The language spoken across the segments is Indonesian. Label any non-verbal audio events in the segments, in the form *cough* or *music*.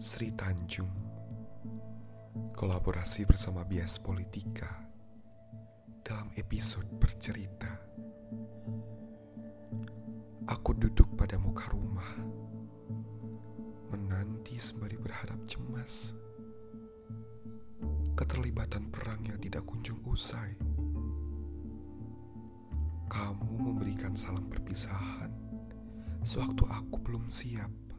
Sri Tanjung. Kolaborasi bersama Bias Politika Dalam episode bercerita. Aku duduk pada muka rumah Menanti sembari berharap cemas. Keterlibatan perang yang tidak kunjung usai. Kamu memberikan salam perpisahan Sewaktu aku belum siap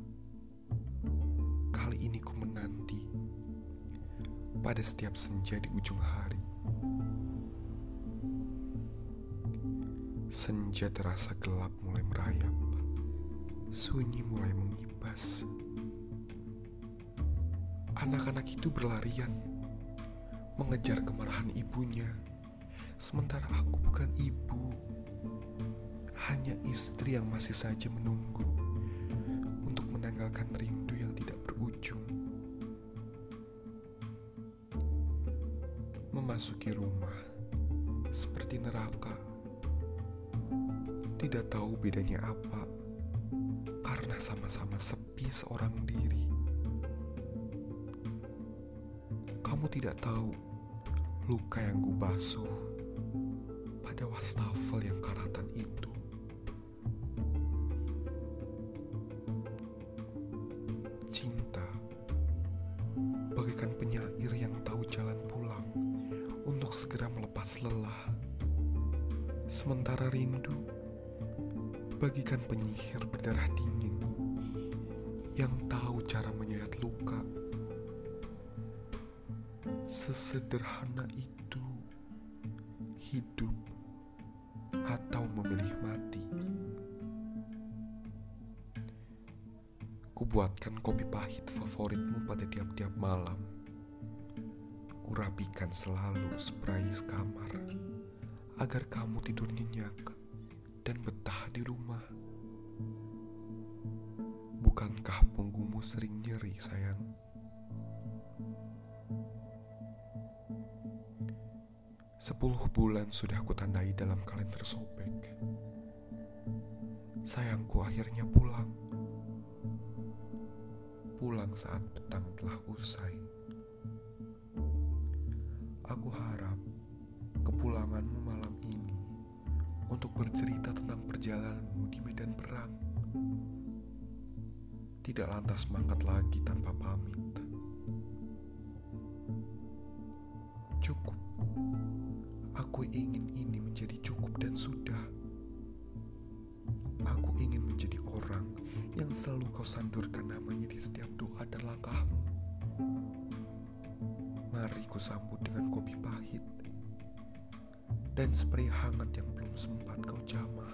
pada setiap senja di ujung hari. Senja terasa gelap mulai merayap, sunyi mulai mengibas. Anak-anak itu berlarian, mengejar kemarahan ibunya, sementara aku bukan ibu, hanya istri yang masih saja menunggu untuk menanggalkan rindu yang tidak berujung. Memasuki rumah seperti neraka. Tidak tahu bedanya apa karena sama-sama sepi seorang diri. Kamu tidak tahu luka yang ku basuh pada wastafel yang karatan itu. Cinta bagaikan penyair yang pulang untuk segera melepas lelah. Sementara rindu bagikan penyihir berdarah dingin yang tahu cara menyayat luka. Sesederhana itu hidup atau memilih mati. Kubuatkan kopi pahit favoritmu pada tiap-tiap malam. Kurapikan selalu spray kamar agar kamu tidur nyenyak dan betah di rumah. Bukankah punggungmu sering nyeri, sayang? Sepuluh bulan sudah kutandai dalam kalender sobek. Sayangku akhirnya pulang. Pulang saat petang telah usai. Aku harap kepulanganmu malam ini untuk bercerita tentang perjalananmu di medan perang. Tidak lantas mangkat lagi tanpa pamit. Cukup. Aku ingin ini menjadi cukup dan sudah. Aku ingin menjadi orang yang selalu kau sandurkan namanya di setiap doa dan langkahmu. Mari ku sambut dengan kopi pahit dan spray hangat yang belum sempat kau jamah.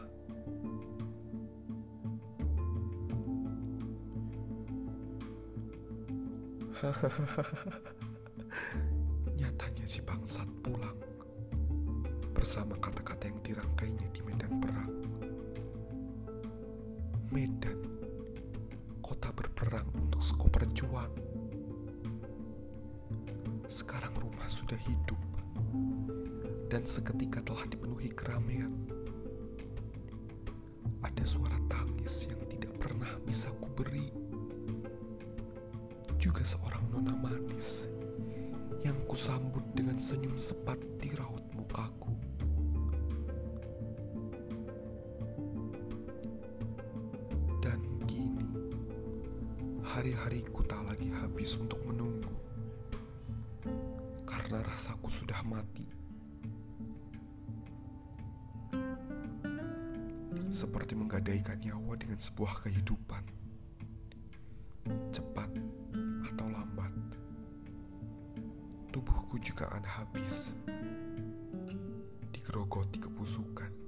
*laughs* Nyatanya si bangsat pulang bersama kata-kata yang dirangkainya di medan perang. Medan, kota berperang untuk skoper juang. Sekarang rumah sudah hidup dan seketika telah dipenuhi keramaian. Ada suara tangis yang tidak pernah bisa kuberi. Juga seorang nona manis yang kusambut dengan senyum sepat di raut mukaku. Dan kini, hari-hariku tak lagi habis untuk menunggu. Karena rasaku sudah mati. Seperti menggadaikan nyawa dengan sebuah kehidupan. Cepat atau lambat. Tubuhku juga akan habis. Digerogoti kebusukan.